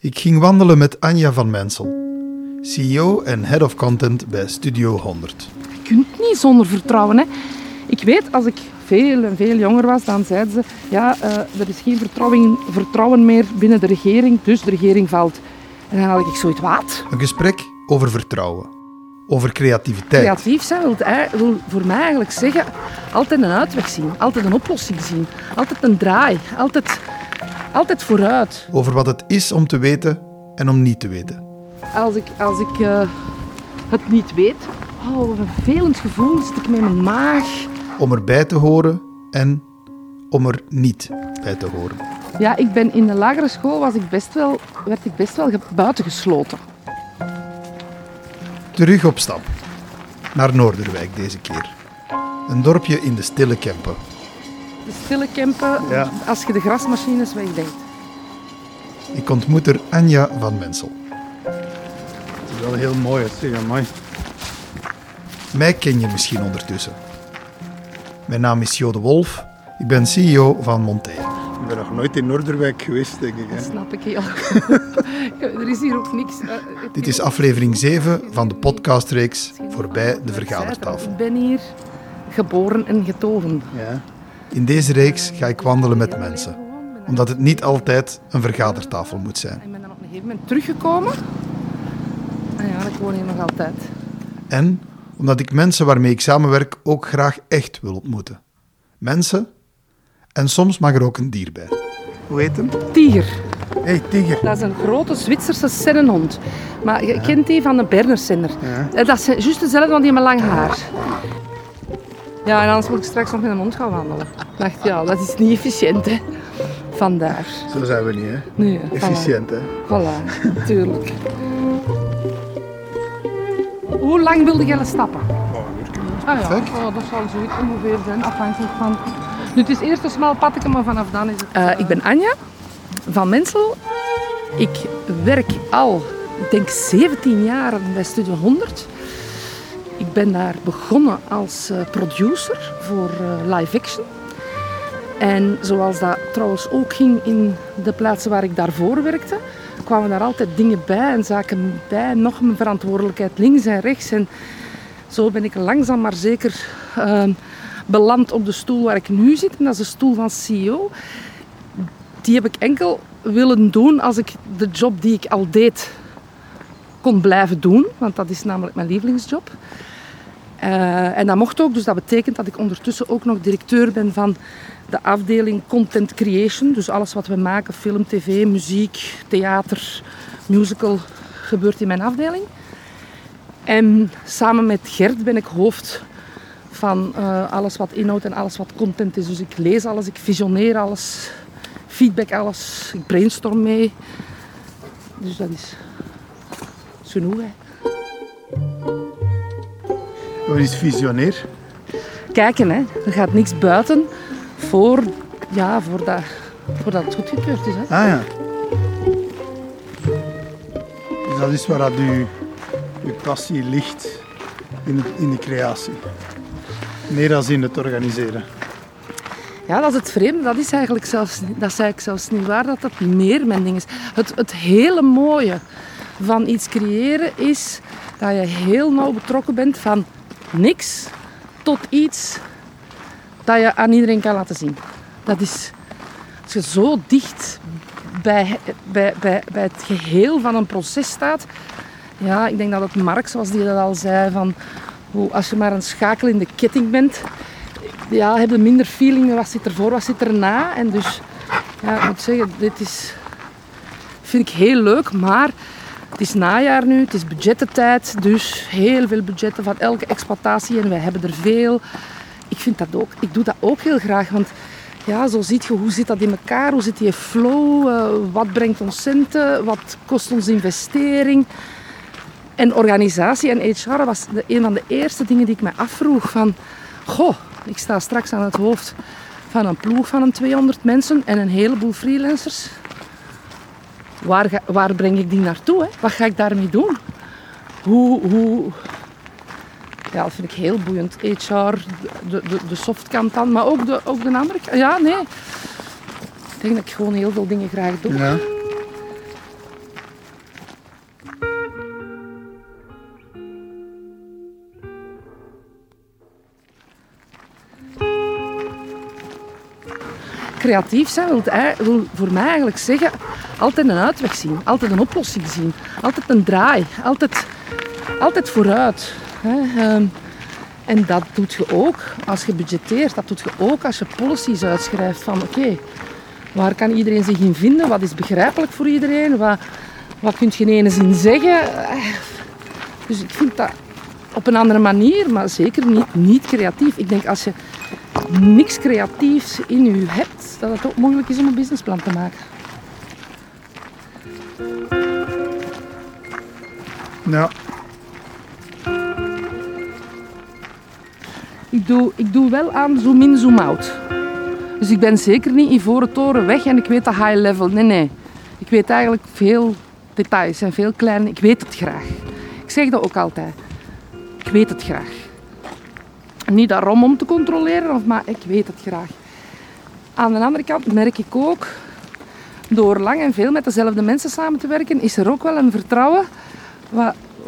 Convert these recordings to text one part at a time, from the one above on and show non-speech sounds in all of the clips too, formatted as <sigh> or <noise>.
Ik ging wandelen met Anja van Mensel, CEO en Head of Content bij Studio 100. Je kunt niet zonder vertrouwen. Hè. Ik weet, als ik veel en veel jonger was, dan zeiden ze... Ja, uh, er is geen vertrouwen, vertrouwen meer binnen de regering, dus de regering valt. En dan had ik zoiets, wat? Een gesprek over vertrouwen. Over creativiteit. Creatief zijn wil, wil voor mij eigenlijk zeggen... Altijd een uitweg zien. Altijd een oplossing zien. Altijd een draai. Altijd, altijd vooruit. Over wat het is om te weten en om niet te weten. Als ik, als ik uh, het niet weet... Oh, wat een vervelend gevoel zit ik met mijn maag. Om erbij te horen en om er niet bij te horen. Ja, ik ben in de lagere school was ik best wel, werd ik best wel buitengesloten. Terug op stap. Naar Noorderwijk deze keer. Een dorpje in de Stille Kempen. De Stille Kempen, ja. als je de grasmachines wegdenkt. Ik ontmoet er Anja van Mensel. Het is wel heel mooi, het is mooi. Mij ken je misschien ondertussen. Mijn naam is Jo de Wolf. Ik ben CEO van Montaigne. Ik ben nog nooit in Noorderwijk geweest, denk ik. Hè? Dat snap ik heel <laughs> Er is hier ook niks. Uh, Dit is aflevering 7 van de podcastreeks Voorbij de Vergadertafel. Ik ben hier geboren en getogen. Ja. In deze reeks ga ik wandelen met mensen. Omdat het niet altijd een vergadertafel moet zijn. Ik ben dan op een gegeven moment teruggekomen. En ja, ik woon hier nog altijd. En omdat ik mensen waarmee ik samenwerk ook graag echt wil ontmoeten. Mensen en soms mag er ook een dier bij. Hoe heet hem? Tiger. hey, tiger. Dat is een grote Zwitserse sennenhond. Maar je kent die van de Berner Senner. Ja. Eh, dat is juist dezelfde, want die heeft lang haar. Ja, en anders moet ik straks nog met een hond gaan wandelen. Ik dacht, ja, dat is niet efficiënt, hè. Vandaar. Zo zijn we niet, hè? Nee, Efficiënt, hè? Voilà, natuurlijk. Hoe lang wilde jij stappen? Oh, ah, ja. Oh, dat zal zoiets ongeveer zijn, afhankelijk van... Nu, het is eerst een smal paddetje, maar vanaf dan is het... Uh, ik ben Anja van Mensel. Ik werk al, ik denk 17 jaar bij Studio 100. Ik ben daar begonnen als uh, producer voor uh, live action. En zoals dat trouwens ook ging in de plaatsen waar ik daarvoor werkte, kwamen daar altijd dingen bij en zaken bij. Nog mijn verantwoordelijkheid links en rechts. En zo ben ik langzaam maar zeker uh, beland op de stoel waar ik nu zit. En dat is de stoel van CEO. Die heb ik enkel willen doen als ik de job die ik al deed kon blijven doen. Want dat is namelijk mijn lievelingsjob. Uh, en dat mocht ook, dus dat betekent dat ik ondertussen ook nog directeur ben van de afdeling Content Creation. Dus alles wat we maken, film, tv, muziek, theater, musical, gebeurt in mijn afdeling. En samen met Gert ben ik hoofd van uh, alles wat inhoud en alles wat content is. Dus ik lees alles, ik visioneer alles, feedback alles, ik brainstorm mee. Dus dat is Wat is visioneer? Kijken, hè. er gaat niks buiten voor, ja, voor dat, voordat het goedgekeurd is. Hè. Ah ja. Dus dat is waar dat uw, uw passie ligt in, het, in de creatie. Meer dan in het organiseren. Ja, dat is het vreemde. Dat is eigenlijk zelfs, dat is eigenlijk zelfs niet waar dat dat meer mijn ding is. Het, het hele mooie van iets creëren is dat je heel nauw betrokken bent van niks tot iets dat je aan iedereen kan laten zien. Dat is, als je zo dicht bij, bij, bij, bij het geheel van een proces staat. Ja, ik denk dat het Marx was die dat al zei van hoe als je maar een schakel in de ketting bent, ja, heb je minder feeling wat zit ervoor, wat zit erna. En dus, ja, ik moet zeggen, dit is, vind ik heel leuk, maar het is najaar nu, het is budgettentijd, dus heel veel budgetten van elke exploitatie en wij hebben er veel. Ik vind dat ook, ik doe dat ook heel graag, want ja, zo ziet je hoe zit dat in elkaar, hoe zit die flow, uh, wat brengt ons centen, wat kost ons investering. En organisatie en HR was een van de eerste dingen die ik me afvroeg van, goh, ik sta straks aan het hoofd van een ploeg van een 200 mensen en een heleboel freelancers. Waar, waar breng ik die naartoe? Hè? Wat ga ik daarmee doen? Hoe, hoe... Ja, dat vind ik heel boeiend. HR, de, de, de softkant dan, maar ook de, ook de andere. Ja, nee. Ik denk dat ik gewoon heel veel dingen graag doe. Ja. Creatief zijn wil, ei- wil voor mij eigenlijk zeggen altijd een uitweg zien, altijd een oplossing zien, altijd een draai, altijd, altijd vooruit. Ehm, en dat doet je ook als je budgetteert, dat doet je ook als je policies uitschrijft van oké, waar kan iedereen zich in vinden, wat is begrijpelijk voor iedereen, wat, wat kun je in ene zin zeggen. Eh, Dus ik vind dat op een andere manier, maar zeker niet, niet creatief. Ik denk als je niks creatiefs in je hebt, dat het ook moeilijk is om een businessplan te maken. Ja. Ik doe, ik doe wel aan zoom in, zoom out. Dus ik ben zeker niet Ivoren Toren weg en ik weet dat high level. Nee, nee. Ik weet eigenlijk veel details en veel kleine. Ik weet het graag. Ik zeg dat ook altijd. Ik weet het graag. Niet daarom om te controleren, maar ik weet het graag. Aan de andere kant merk ik ook, door lang en veel met dezelfde mensen samen te werken, is er ook wel een vertrouwen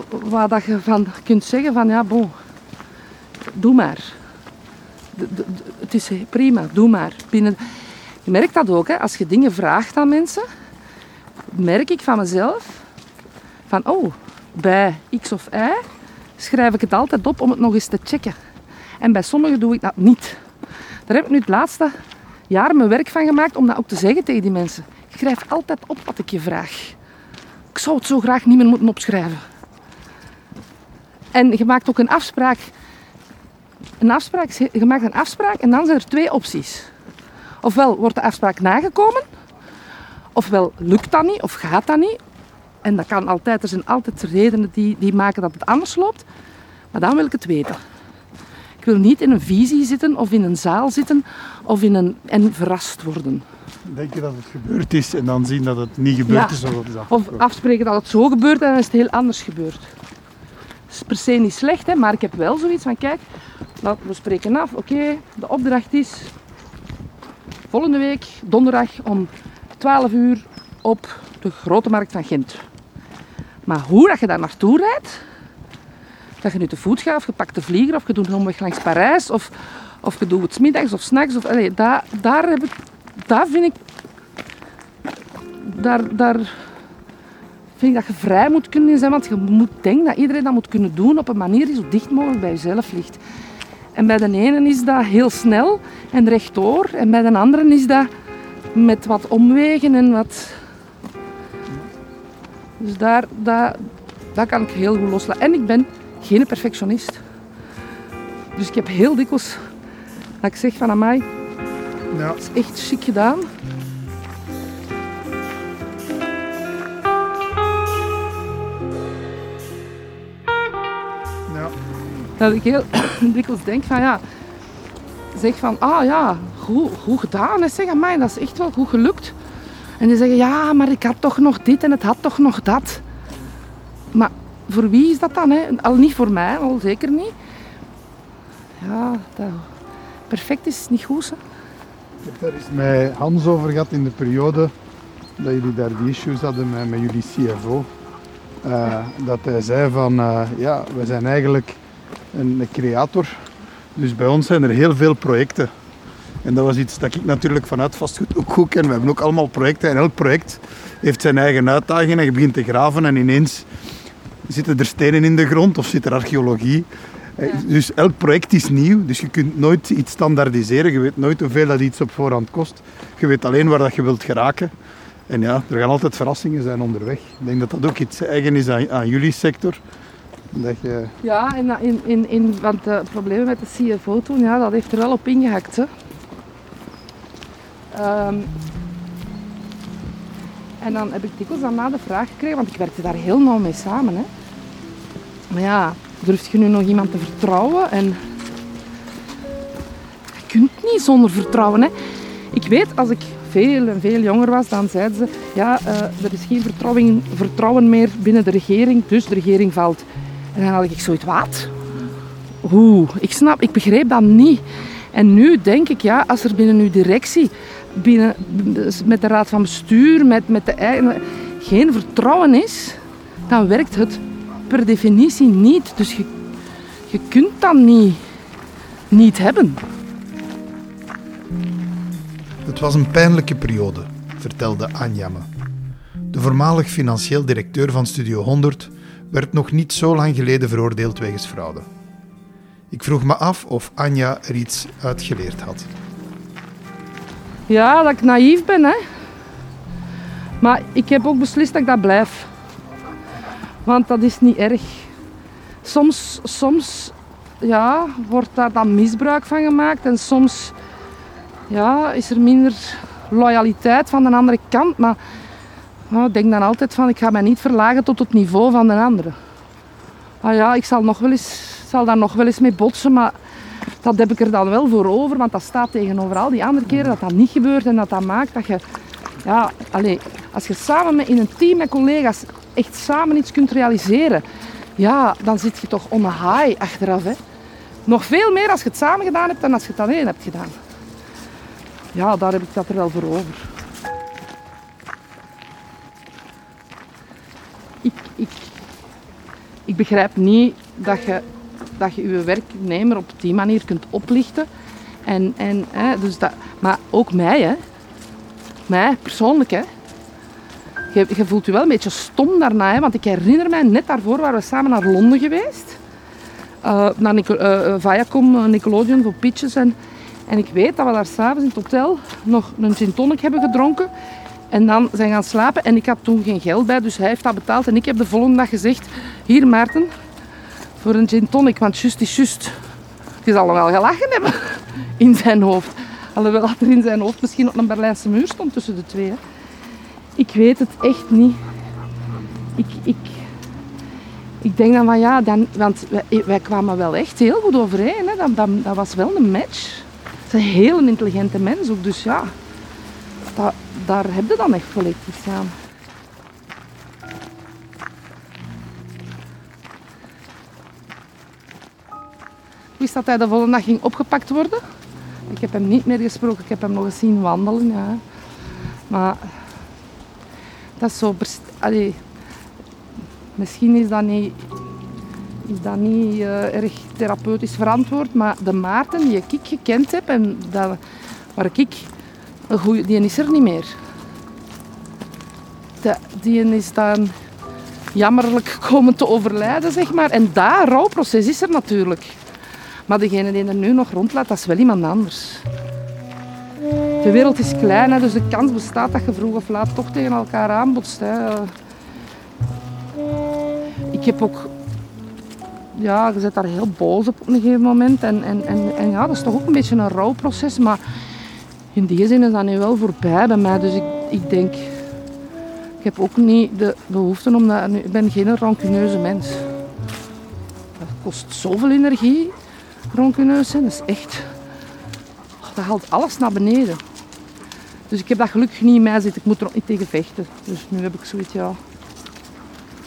waar, dat je van kunt zeggen van ja, bon, doe maar. Het is prima, doe maar. Binnen... Je merkt dat ook, hè? als je dingen vraagt aan mensen, merk ik van mezelf van oh, bij X of Y schrijf ik het altijd op om het nog eens te checken. En bij sommigen doe ik dat niet. Daar heb ik nu het laatste jaar mijn werk van gemaakt om dat ook te zeggen tegen die mensen. Ik schrijf altijd op wat ik je vraag. Ik zou het zo graag niet meer moeten opschrijven. En je maakt ook een afspraak. Een afspraak, je maakt een afspraak en dan zijn er twee opties. Ofwel wordt de afspraak nagekomen, ofwel lukt dat niet of gaat dat niet. En dat kan altijd, er zijn altijd redenen die, die maken dat het anders loopt. Maar dan wil ik het weten. Ik wil niet in een visie zitten of in een zaal zitten of in een, en verrast worden. Denk je dat het gebeurd is en dan zien dat het niet gebeurd Ja. is Of afgesproken? afspreken dat het zo gebeurt en dan is het heel anders gebeurd. Dat is per se niet slecht, hè, maar ik heb wel zoiets van, kijk, laat- we spreken af, oké, de opdracht is volgende week, donderdag om 12 uur op de Grote Markt van Gent. Maar hoe dat je daar naartoe rijdt, dat je nu te voet gaat, of je pakt de vlieger, of je doet omweg langs Parijs, of, of je doet het middags of 's nachts, of, allee, daar, daar, heb ik, daar vind ik daar, daar vind ik dat je vrij moet kunnen zijn. Want je moet denken dat iedereen dat moet kunnen doen op een manier die zo dicht mogelijk bij jezelf ligt. En bij de ene is dat heel snel en rechtdoor. En bij de andere is dat met wat omwegen en wat... Dus daar, daar, daar kan ik heel goed loslaten. En ik ben geen perfectionist. Dus ik heb heel dikwijls dat ik zeg van amai, Ja. dat is echt chic gedaan. Ja. Dat ik heel <coughs> dikwijls denk van ja, zeg van ah ja, goed, goed gedaan. En zeg amai, dat is echt wel goed gelukt. En die zeggen ja, maar ik had toch nog dit en het had toch nog dat. Maar voor wie is dat dan? Hè? Al niet voor mij, al zeker niet. Ja, perfect is niet goed. Ik heb daar eens met Hans over gehad in de periode dat jullie daar die issues hadden met, met jullie CFO. Eh, dat hij zei van, eh, ja, we zijn eigenlijk een, een creator. Dus bij ons zijn er heel veel projecten. En dat was iets dat ik natuurlijk vanuit vastgoed ook goed ken. We hebben ook allemaal projecten en elk project heeft zijn eigen uitdagingen. En je begint te graven en ineens zitten er stenen in de grond of zit er archeologie. Eh, Dus elk project is nieuw, dus je kunt nooit iets standaardiseren. Je weet nooit hoeveel dat iets op voorhand kost. Je weet alleen waar dat je wilt geraken. En ja, er gaan altijd verrassingen zijn onderweg. Ik denk dat dat ook iets eigen is aan, aan jullie sector. Dat je, Ja, en in, in, in, want de problemen met de CFO toen, ja, dat heeft er wel op ingehakt. Hè. Ehm, en dan heb ik dikwijls daarna de vraag gekregen, want ik werkte daar heel nauw mee samen. Hè. Maar ja, durf je nu nog iemand te vertrouwen? En je kunt niet zonder vertrouwen. Hè. Ik weet, als ik veel en veel jonger was, dan zeiden ze, ja, eh, er is geen vertrouwen, vertrouwen meer binnen de regering, dus de regering valt. En dan had ik zoiets, wat? Hoe? Ik snap, ik begreep dat niet. En nu denk ik, ja, als er binnen uw directie, binnen, met de raad van bestuur, met, met de geen vertrouwen is, dan werkt het per definitie niet. Dus je, je kunt dat niet, niet hebben. Het was een pijnlijke periode, vertelde Anja me. De voormalig financieel directeur van Studio 100 werd nog niet zo lang geleden veroordeeld wegens fraude. Ik vroeg me af of Anja er iets uit geleerd had. Ja, dat ik naïef ben, hè. Maar ik heb ook beslist dat ik dat blijf. Want dat is niet erg. Soms, soms ja, wordt daar dan misbruik van gemaakt en soms ja, is er minder loyaliteit van de andere kant. Maar nou, ik denk dan altijd van, ik ga mij niet verlagen tot het niveau van de andere. Ah ja, ik zal, nog wel eens, zal daar nog wel eens mee botsen, maar dat heb ik er dan wel voor over. Want dat staat tegenover al die andere keren dat dat niet gebeurt en dat dat maakt dat je... Ja, allez, als je samen met, in een team met collega's echt samen iets kunt realiseren, ja, dan zit je toch on a high achteraf. Hè. Nog veel meer als je het samen gedaan hebt dan als je het alleen hebt gedaan. Ja, daar heb ik dat er wel voor over. Ik, ik, ik begrijp niet dat je, dat je je werknemer op die manier kunt oplichten. En, en, hè, dus dat, maar ook mij, hè. Mij, persoonlijk, hè. Je, je voelt je wel een beetje stom daarna, hè, want ik herinner mij, net daarvoor waren we samen naar Londen geweest. Uh, naar uh, Viacom, Nickelodeon voor pitches. En, en ik weet dat we daar s'avonds in het hotel nog een gin tonic hebben gedronken. En dan zijn gaan slapen. En ik had toen geen geld bij, dus hij heeft dat betaald. En ik heb de volgende dag gezegd... Hier, Maarten, voor een gin tonic. Want just is just. Je zal nog wel gelachen hebben <laughs> in zijn hoofd. Alhoewel dat er in zijn hoofd misschien op een Berlijnse muur stond tussen de twee. Hè. Ik weet het echt niet. Ik, ik, ik denk dan van ja, dan, want wij, kwamen wel echt heel goed overeen. Hè. Dat, dat, dat was wel een match. Het is een heel intelligente mens ook, dus ja, dat, daar heb je dan echt volledig aan. Ik wist dat hij de volgende dag ging opgepakt worden. Ik heb hem niet meer gesproken, ik heb hem nog eens zien wandelen. Ja. Maar dat is zo... Misschien is dat niet, dat niet uh, erg therapeutisch verantwoord, maar de Maarten die ik gekend heb en dat, waar ik een goeie, die is er niet meer. De, die is dan jammerlijk komen te overlijden, zeg maar. En dat rouwproces is er natuurlijk. Maar degene die er nu nog rondlaat, dat is wel iemand anders. De wereld is klein, hè, dus de kans bestaat dat je vroeg of laat toch tegen elkaar aanbotst. Hè. Ik heb ook... Ja, je zit daar heel boos op op een gegeven moment. En, en, en, en ja, dat is toch ook een beetje een rouwproces. Maar in die zin is dat nu wel voorbij bij mij. Dus ik, ik denk... Ik heb ook niet de behoefte om dat... Ik ben geen rancuneuze mens. Dat kost zoveel energie, rancuneus zijn. Dat is echt... Dat haalt alles naar beneden. Dus ik heb dat gelukkig niet in mij zitten. Ik moet er ook niet tegen vechten. Dus nu heb ik zoiets, ja...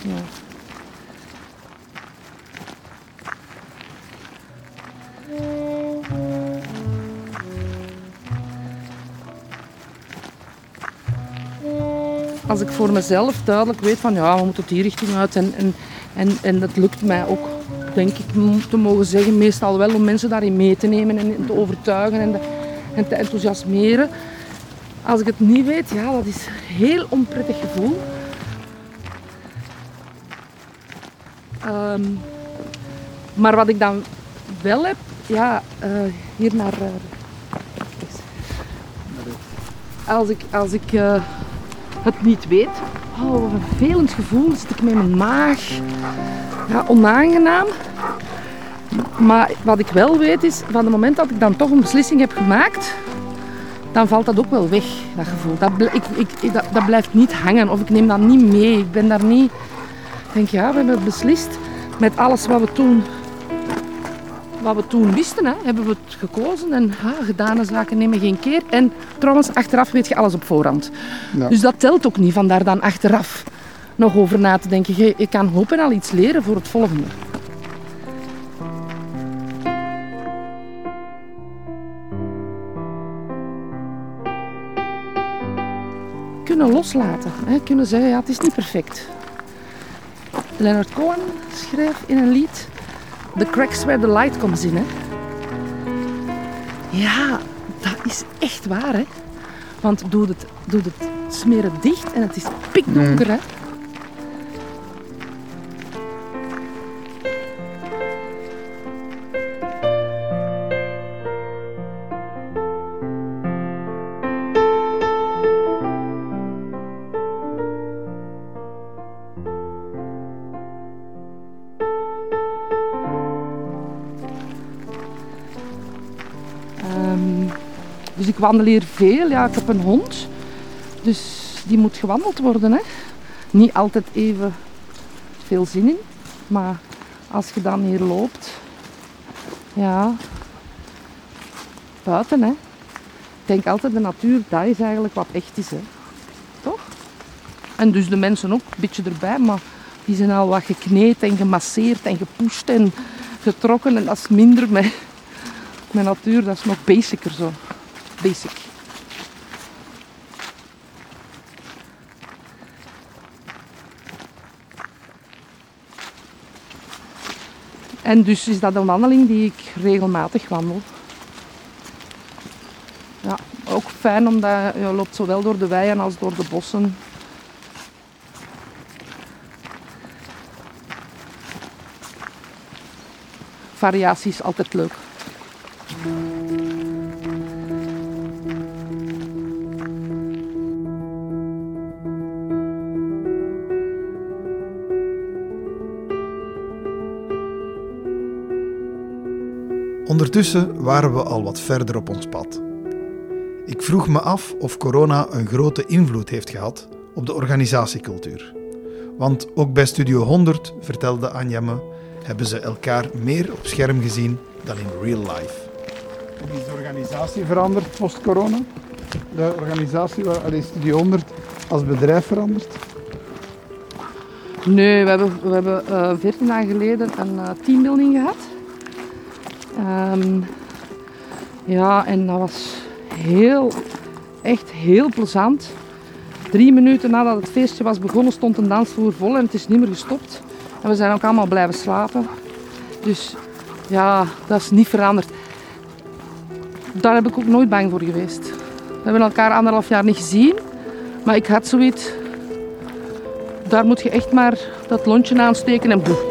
ja. als ik voor mezelf duidelijk weet van ja, we moeten die richting uit en, en, en, en dat lukt mij ook, denk ik, te mogen zeggen, meestal wel om mensen daarin mee te nemen en te overtuigen en, en te enthousiasmeren. Als ik het niet weet, ja, dat is een heel onprettig gevoel. Um, maar wat ik dan wel heb, ja, uh, hier naar. Uh, als ik, als ik uh, het niet weet, oh, wat een vervelend gevoel, zit ik met mijn maag. Ja, onaangenaam. Maar wat ik wel weet is, van het moment dat ik dan toch een beslissing heb gemaakt, dan valt dat ook wel weg, dat gevoel. Dat, ik, ik, dat, dat, blijft niet hangen of ik neem dat niet mee. Ik ben daar niet... Ik denk, ja, we hebben beslist met alles wat we toen, wat we toen wisten, hè, hebben we het gekozen. En ah, gedane zaken nemen geen keer. En trouwens, achteraf weet je alles op voorhand. Ja. Dus dat telt ook niet, van daar dan achteraf nog over na te denken. Je, je kan hopen al iets leren voor het volgende. Kunnen loslaten. Hè? Kunnen zeggen, ja, het is niet perfect. Leonard Cohen schreef in een lied... The cracks where the light comes in. Hè? Ja, dat is echt waar. Hè? Want doe het, doe het smeren dicht en het is pikdonker. Hè? Wandel hier veel. Ja, ik heb een hond. Dus die moet gewandeld worden. Hè. Niet altijd even veel zin in. Maar als je dan hier loopt... Ja... Buiten, hè. Ik denk altijd de natuur, dat is eigenlijk wat echt is, hè. Toch? En dus de mensen ook, een beetje erbij. Maar die zijn al wat gekneed en gemasseerd en gepusht en getrokken. En dat is minder met met natuur, dat is nog basicer zo. Basic. En dus is dat een wandeling die ik regelmatig wandel. Ja, ook fijn omdat je loopt zowel door de weien als door de bossen. Variatie is altijd leuk. Ondertussen waren we al wat verder op ons pad. Ik vroeg me af of corona een grote invloed heeft gehad op de organisatiecultuur. Want ook bij Studio 100, vertelde Anja me, hebben ze elkaar meer op scherm gezien dan in real life. Hoe is de organisatie veranderd post-corona? De organisatie, allee, Studio 100 als bedrijf veranderd? Nee, we hebben, we hebben uh, 14 jaar geleden een uh, teambuilding gehad. Um, ja, en dat was heel, echt heel plezant. Drie minuten nadat het feestje was begonnen stond een dansvloer vol en het is niet meer gestopt. En we zijn ook allemaal blijven slapen. Dus ja, dat is niet veranderd. Daar heb ik ook nooit bang voor geweest. We hebben elkaar anderhalf jaar niet gezien. Maar ik had zoiets... Daar moet je echt maar dat lontje aansteken en boe.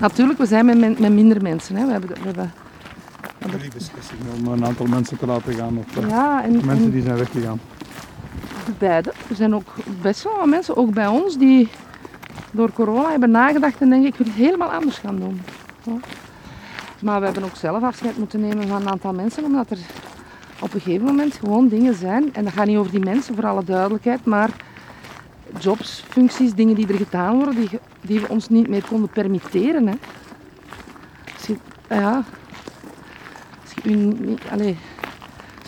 Natuurlijk, we zijn met, met minder mensen. Hè. We hebben, we hebben, we hebben... beslissing om een aantal mensen te laten gaan of eh, ja, en, mensen en, die zijn weggegaan? Beide. Er zijn ook best wel wat mensen, ook bij ons, die door corona hebben nagedacht en denken ik wil het helemaal anders gaan doen. Ja. Maar we hebben ook zelf afscheid moeten nemen van een aantal mensen, omdat er op een gegeven moment gewoon dingen zijn. En dat gaat niet over die mensen, voor alle duidelijkheid, maar jobs, functies, dingen die er gedaan worden, die, die we ons niet meer konden permitteren. Hè. Als je, ja, als je, allez,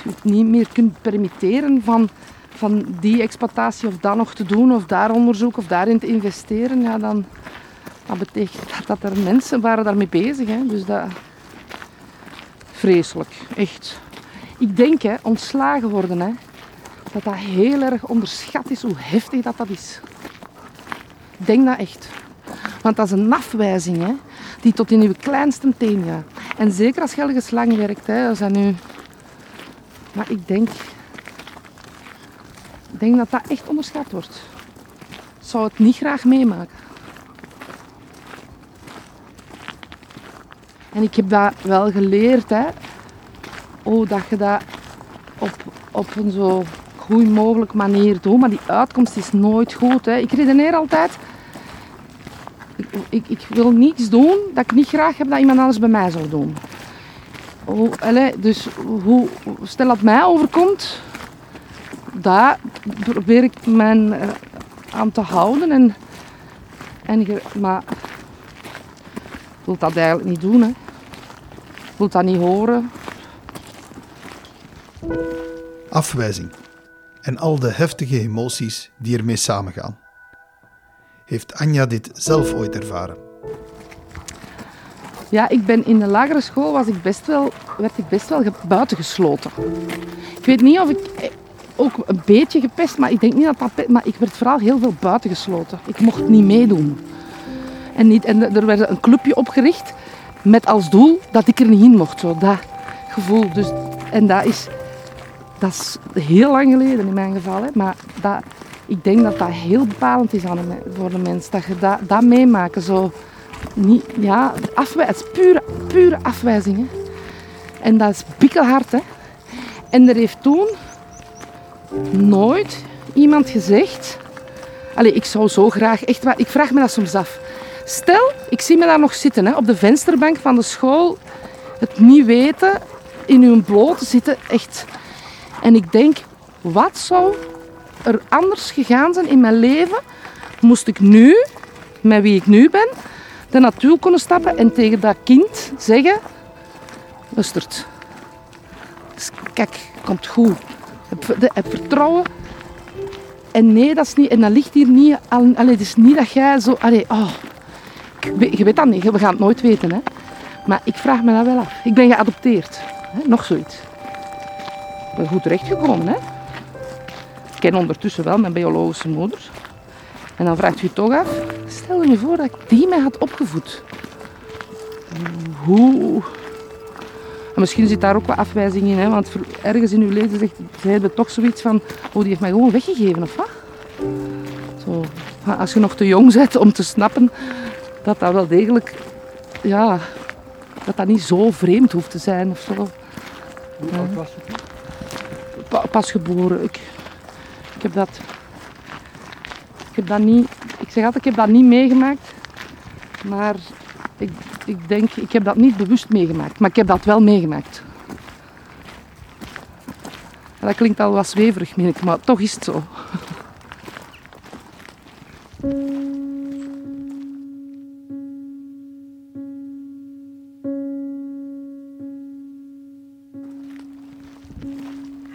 het niet meer kunt permitteren van, van die exploitatie of dat nog te doen, of daar onderzoek of daarin te investeren, ja, dan dat betekent dat, dat er mensen waren daarmee bezig. Hè. Dus dat vreselijk, echt. Ik denk, hè, ontslagen worden, hè, dat dat heel erg onderschat is hoe heftig dat, dat is. Ik denk dat echt. Want dat is een afwijzing hè, die tot in uw kleinste teen gaat. En zeker als je ergens lang werkt. Hè, als nu... Maar ik denk, ik denk dat dat echt onderschat wordt. Ik zou het niet graag meemaken. En ik heb dat wel geleerd. Hè, hoe dat je dat op, op een zo goed mogelijk manier doen. Maar die uitkomst is nooit goed. Hè. Ik redeneer altijd. Ik, ik, ik, wil niets doen dat ik niet graag heb dat iemand anders bij mij zou doen. Allez, dus hoe, stel dat mij overkomt, daar probeer ik mijn uh, aan te houden. En, en, maar ik wil dat eigenlijk niet doen. Hè. Ik wil dat niet horen. Afwijzing en al de heftige emoties die ermee samengaan. heeft Anja dit zelf ooit ervaren. Ja, ik ben in de lagere school was ik best wel, werd ik best wel buitengesloten. Ik weet niet of ik eh, ook een beetje gepest, maar ik denk niet dat dat... Maar ik werd vooral heel veel buitengesloten. Ik mocht niet meedoen. En, niet, en er werd een clubje opgericht met als doel dat ik er niet in mocht. Zo, dat gevoel. Dus, en dat is, dat is heel lang geleden in mijn geval. Hè. Maar dat, ik denk dat dat heel bepalend is aan voor de mens. Dat je dat, meemaken. Zo, niet, ja, is pure, pure afwijzing. En dat is bikkelhard. Hè. En er heeft toen nooit iemand gezegd... Allee, ik zou zo graag... Echt ik vraag me dat soms af. Stel, ik zie me daar nog zitten hè, op de vensterbank van de school. Het niet weten, in uw bloot zitten, echt. En ik denk, wat zou er anders gegaan zijn in mijn leven? Moest ik nu, met wie ik nu ben, de natuur kunnen stappen en tegen dat kind zeggen: Lustert. Kijk, komt goed. Heb, vertrouwen. En nee, dat is niet. En dat ligt hier niet. Allee, het is niet dat jij zo. Allee, oh, je weet dat niet, we gaan het nooit weten. Hè. Maar ik vraag me dat wel af. Ik ben geadopteerd. Nog zoiets. Ben goed terechtgekomen. Hè. Ik ken ondertussen wel mijn biologische moeder. En dan vraagt u toch af, stel je voor dat ik die mij had opgevoed. Hoe... En misschien zit daar ook wat afwijzing in, hè? want ergens in uw leven zegt, ze toch zoiets van, oh die heeft mij gewoon weggegeven, of wat? Zo, als je nog te jong bent om te snappen dat dat wel degelijk, ja, dat dat niet zo vreemd hoeft te zijn of zo. Was Pas geboren. Ik, ik heb dat, ik heb dat niet, ik zeg altijd, ik heb dat niet meegemaakt, maar ik, ik denk, ik heb dat niet bewust meegemaakt, maar ik heb dat wel meegemaakt. dat klinkt al wat zweverig, meen ik, maar toch is het zo.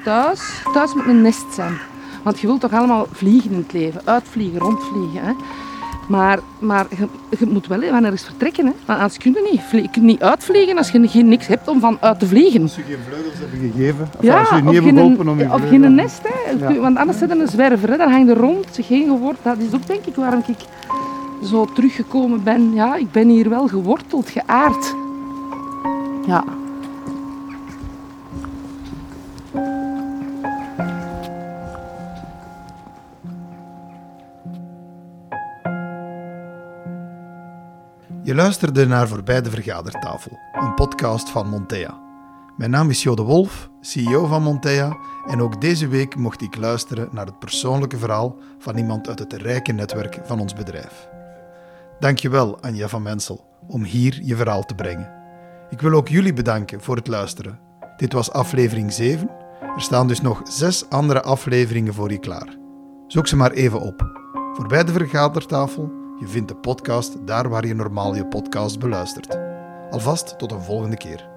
Thuis, thuis moet een nest zijn. Want je wilt toch allemaal vliegen in het leven. Uitvliegen, rondvliegen. Hè? Maar, maar je, je, moet wel wanneer eens vertrekken. Hè? Want anders kun je niet. Je kunt niet uitvliegen als je geen niks hebt om van uit te vliegen. Als je geen vleugels hebt gegeven. Of ja, als je niet hebt geholpen om je Of geen nest. Hè? Ja. Want anders zit er een zwerver. Hè? Daar hangt er rond. Geen gehoord. Dat is ook denk ik waarom ik zo teruggekomen ben. Ja, ik ben hier wel geworteld, geaard. Ja. Je luisterde naar Voorbij de Vergadertafel, een podcast van Montea. Mijn naam is Jode Wolf, CEO van Montea, en ook deze week mocht ik luisteren naar het persoonlijke verhaal van iemand uit het rijke netwerk van ons bedrijf. Dankjewel, Anja van Mensel, om hier je verhaal te brengen. Ik wil ook jullie bedanken voor het luisteren. Dit was aflevering 7. Er staan dus nog zes andere afleveringen voor je klaar. Zoek ze maar even op. Voorbij de Vergadertafel je vindt de podcast daar waar je normaal je podcast beluistert. Alvast tot een volgende keer.